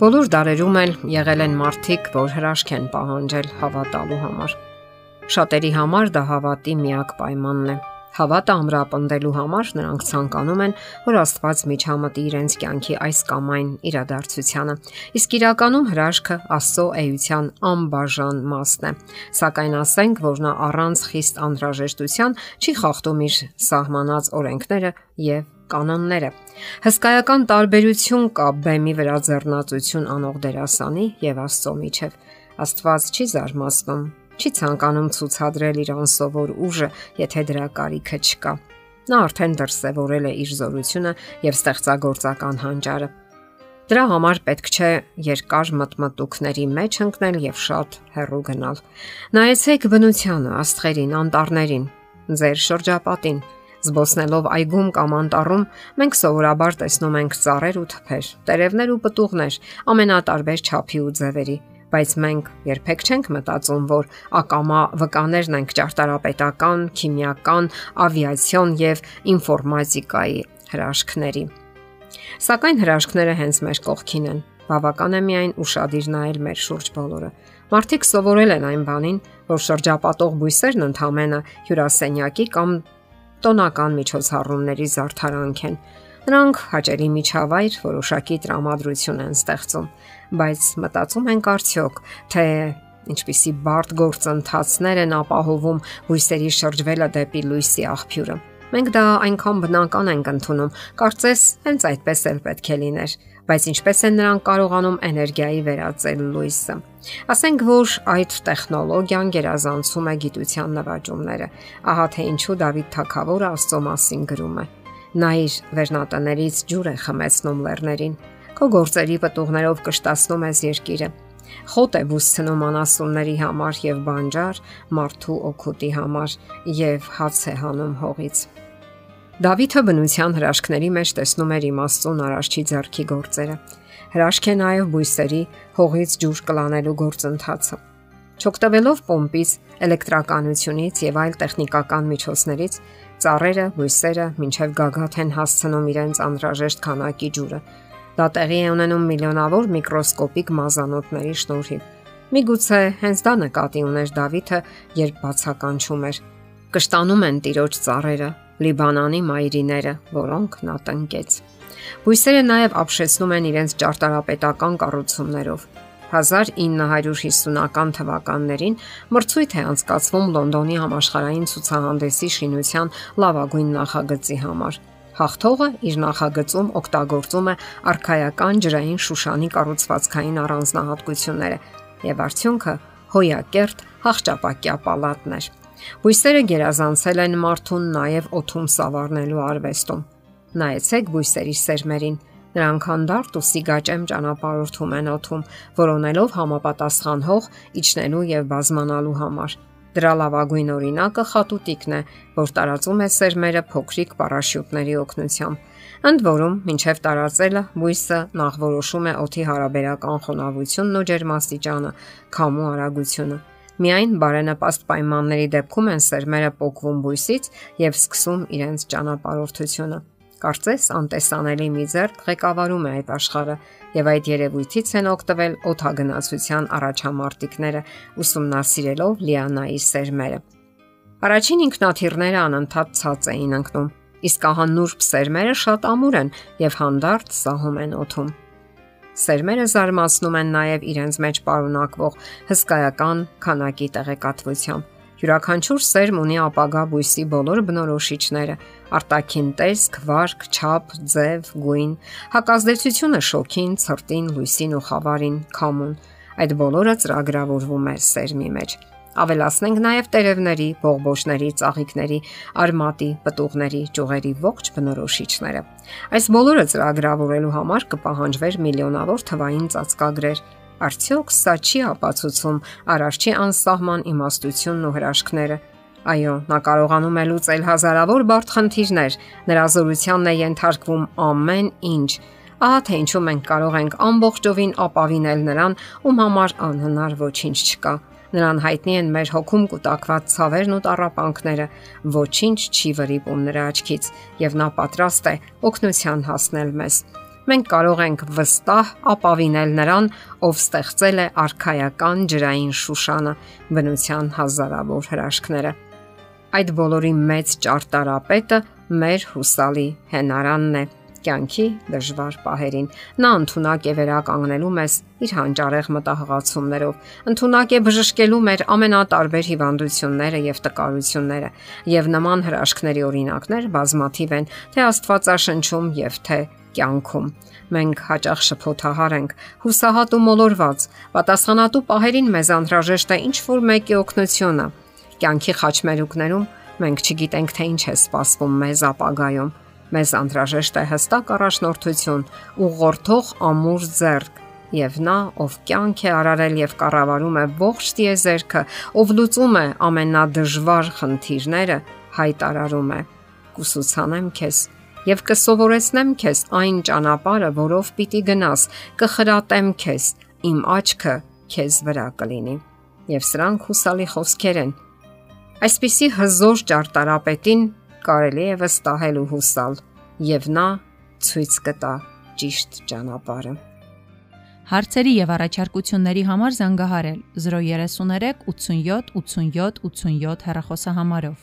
Բոլոր դարերում էլ եղել են մարդիկ, որ հրաշք են պահանջել հավատալու համար։ Շատերի համար դա հավատի միակ պայմանն է։ Հավատը ամրապնդելու համար նրանք ցանկանում են, որ Աստված միջամտի իրենց կյանքի այս կամ այն իրադարձությանը։ Իսկ իրականում հրաշքը Աստծո էության անբաժան մասն է։ Սակայն ասենք, որ նա առանց խիստ անհրաժեշտության չի խախտում իր սահմանած օրենքները եւ կանոնները։ Հսկայական տարբերություն կա բեմի վրա ձեռնացություն անող դերասանի եւ Աստծո միջև։ Աստված չի զարմացնում չի ցանկանում ցուցադրել իր անսովոր ուժը, եթե դրա կարիքը չկա։ Նա արդեն դրսևորել է իր զորությունը եւ ստեղծագործական հանճարը։ Դրա համար պետք չէ երկար մտմտուկների մեջ ընկնել եւ շատ հեռու գնալ։ Նայեցեք բնությանը, աստղերին, անտառներին, ձեր շրջապատին, Զբոսնելով այգում կամ անտառում մենք սովորաբար տեսնում ենք ծառեր ու թփեր, տերևներ ու պտուղներ ամենատարբեր չափի ու ձևերի, բայց մենք երբեք չենք մտածում, որ ակամա վկաներն ենք ճարտարապետական, քիմիական, ավիացիոն եւ ինֆորմատիկայի հրաշքների։ Սակայն հրաշքները հենց մեր կողքին են։ Բավական է միայն ուրشادիր նայել մեր շուրջ բոլորը։ Մարդիկ սովորել են այն բանին, որ շրջապատող բույսերն ընդհանրապես հյուրասենյակի կամ տոնական միջոցառումների զարդարանք են։ Նրանք հաճելի միջավայր որոշակի տրամադրություն են ստեղծում, բայց մտածում ենք արդյոք, թե ինչպիսի բարդ գործընթացներ են ապահովում հույսերի շրջվելը դեպի լույսի աղբյուրը։ Մենք դա այնքան բնական ենք ընդունում, կարծես հենց այդպես էլ պետք է լիներ, բայց ինչպես են նրանք կարողանում էներգիայի վերածել լույսը։ Ասենք որ այդ տեխնոլոգիան գերազանցում է գիտության նվաճումները։ Ահա թե ինչու Դավիթ Թագավորը Աստծո մասին գրում է. Նա իր վերնատներից ջուր է խմեցնում լեռներին։ Քո գործերի պտուղներով կշտացնում ես երկիրը։ Խոտ է բուսցնում անասունների համար եւ բանջար մարդու օգուտի համար եւ հաց է հանում հողից։ Դավիթը բնության հրաշքների մեջ տեսնում էր իմաստուն արարչի ձեռքի գործերը։ Հրաշք է նաև բույսերի հողից ջուր կլանելու գործընթացը։ Չօգտվելով պոմպից, էլեկտրականությունից եւ այլ տեխնիկական միջոցներից Ծառերը, բույսերը ինչև գագաթ են հասցնում իրենց անհրաժեշտ քանակի ջուրը։ Դա տեղի է ունենում միլիոնավոր միկրոսկոպիկ մազանոթների շնորհիվ։ Միգուցե հենց դա նկատի ուներ Դավիթը, երբ բացականչում էր. Կշտանում են տիրոջ ծառերը, Լիբանանի մայրիները, որոնք նա տնկեց։ Բույսերը նաև ապշեցնում են իրենց ճարտարապետական կառուցումներով։ 1950-ական թվականներին մրցույթ է անցկացվում Լոնդոնի համաշխարհային ցուցահանդեսի շինության լավագույն նախագծի համար։ Հաղթողը իր նախագծում օգտագործում է արխայական ջրային շուշանի կառուցվածքային առանձնահատկությունները եւ արդյունքը հոյակերտ հաղճապակյա պալատներ։ Բույսերը գերազանցել են մարդուն նաև օթում սավառնելու արվեստում։ Նայեցեք բույսերի սերմերին, Նրանք հանդարտ ու սիգաճեմ ճանապարհորդում են օթում, որոնելով համապատասխան հող իջնելու եւ բազմանալու համար։ Դրա լավագույն օրինակը խատուտիկն է, որ տարածում է սերմերը փոքրիկ պարաշյուտների օգնությամբ։ Ընդ որում, մինչև տարածելը բույսը նախ որոշում է օթի հարաբերական խոնավությունն ու ջերմաստիճանը, քամու արագությունը։ Միայն բարենպաստ պայմանների դեպքում են սերմերը փոկվում բույսից եւ սկսում իրենց ճանապարհորդությունը։ Կարծես անտեսանելի մի ձեռք ղեկավարում է այդ աշխարհը եւ այդ երևույթից են օգտվել օթագնացության առաջամարտիկները ուսումնասիրելով լիանայի սերմերը։ Առաջին ինքնաթիռները անընդհատ ցած էին ընկնում, իսկ ահանուրբ սերմերը շատ ամուր են եւ հանդարտ սահում են օթում։ Սերմերը զարմացնում են նաև իրենց մեջ պարունակվող հսկայական քանակի տեղեկատվությամբ Յուրաքանչյուր սերմ ունի ապագա բույսի բոլոր բնորոշիչները՝ արտաքին տեսք, վարք, չափ, ձև, գույն, հակազդեցությունը շոքին, ցրտին, լույսին ու խավարին, քամուն։ Այդ բոլորը ծրագրավորվում է սերմի մեջ։ Ավելացնենք նաև տերևների, ողբոշների, ծաղիկների, արմատի, պտուղների, ճյուղերի ողջ բնորոշիչները։ Այս բոլորը ծրագրավորելու համար կպահանջվեր միլիոնավոր թվային ծածկագրեր, Արդյոք սա չի ապացուցում արարչի անսահման իմաստությունն ու հրաշքները։ Այո, նա կարողանում է լուծել հազարավոր բարդ խնդիրներ, նրա զորությանն է ենթարկվում ամեն ինչ։ Ահա թե ինչու մենք կարող ենք ամբողջովին ապավինել նրան, ում համար անհնար ոչինչ չկա։ Նրան հայտնի են մեր հոգում կուտակված ցավերն ու տարապանքները, ոչինչ չի վրիպում նրա աչքից, եւ նա պատրաստ է օգնության հասնել մեզ։ մենք կարող ենք վստահ ապավինել նրան, ով ստեղծել է արխայական ջրային Շուշանը, բնության հազարավոր հրաշքները։ Այդ բոլորի մեծ ճարտարապետը մեր հուսալի հենարանն է կյանքի դժվար պահերին։ Նա ընդունակ է վերականգնելու մեզ իր հանճարեղ մտահղացումներով, ընդունակ է բժշկելու մեր ամենատարբեր հիվանդությունները եւ տկարությունները, եւ նման հրաշքների օրինակներ բազմաթիվ են, թե Աստվածաշնչում եւ թե կյանքում։ Մենք հաճախ շփոթահար ենք, հուսահատ ու մոլորված։ Պատասխանատու պահերին մեզ անհրաժեշտ է ինչ որ մեկի օգնությունը։ Կյանքի խաչմերուկներում մենք չգիտենք թե ինչ է սպասվում մեզ ապագայում Մեզ անհրաժեշտ է հստակ առաջնորդություն, ուղղորդող ամուր ձեռք, եւ նա, ով կյանք է արարել եւ կառավարում է ողջ տիեզերքը, ով լուծում է ամենադժվար խնդիրները, հայտարարում է. Կուսուցանեմ քեզ եւ կսովորեցնեմ քեզ այն ճանապարհը, որով պիտի գնաս, կխրատեմ քեզ, իմ աչքը քեզ վրա կլինի։ Եվ սրանք հուսալի խոսքեր են։ Այսպիսի հզոր ճարտարապետին կարելի է վստահել ու հուսալ, եւ նա ցույց կտա ճիշտ ճանապարհը։ Հարցերի եւ առաջարկությունների համար զանգահարել 033 87 87 87 հեռախոսահամարով։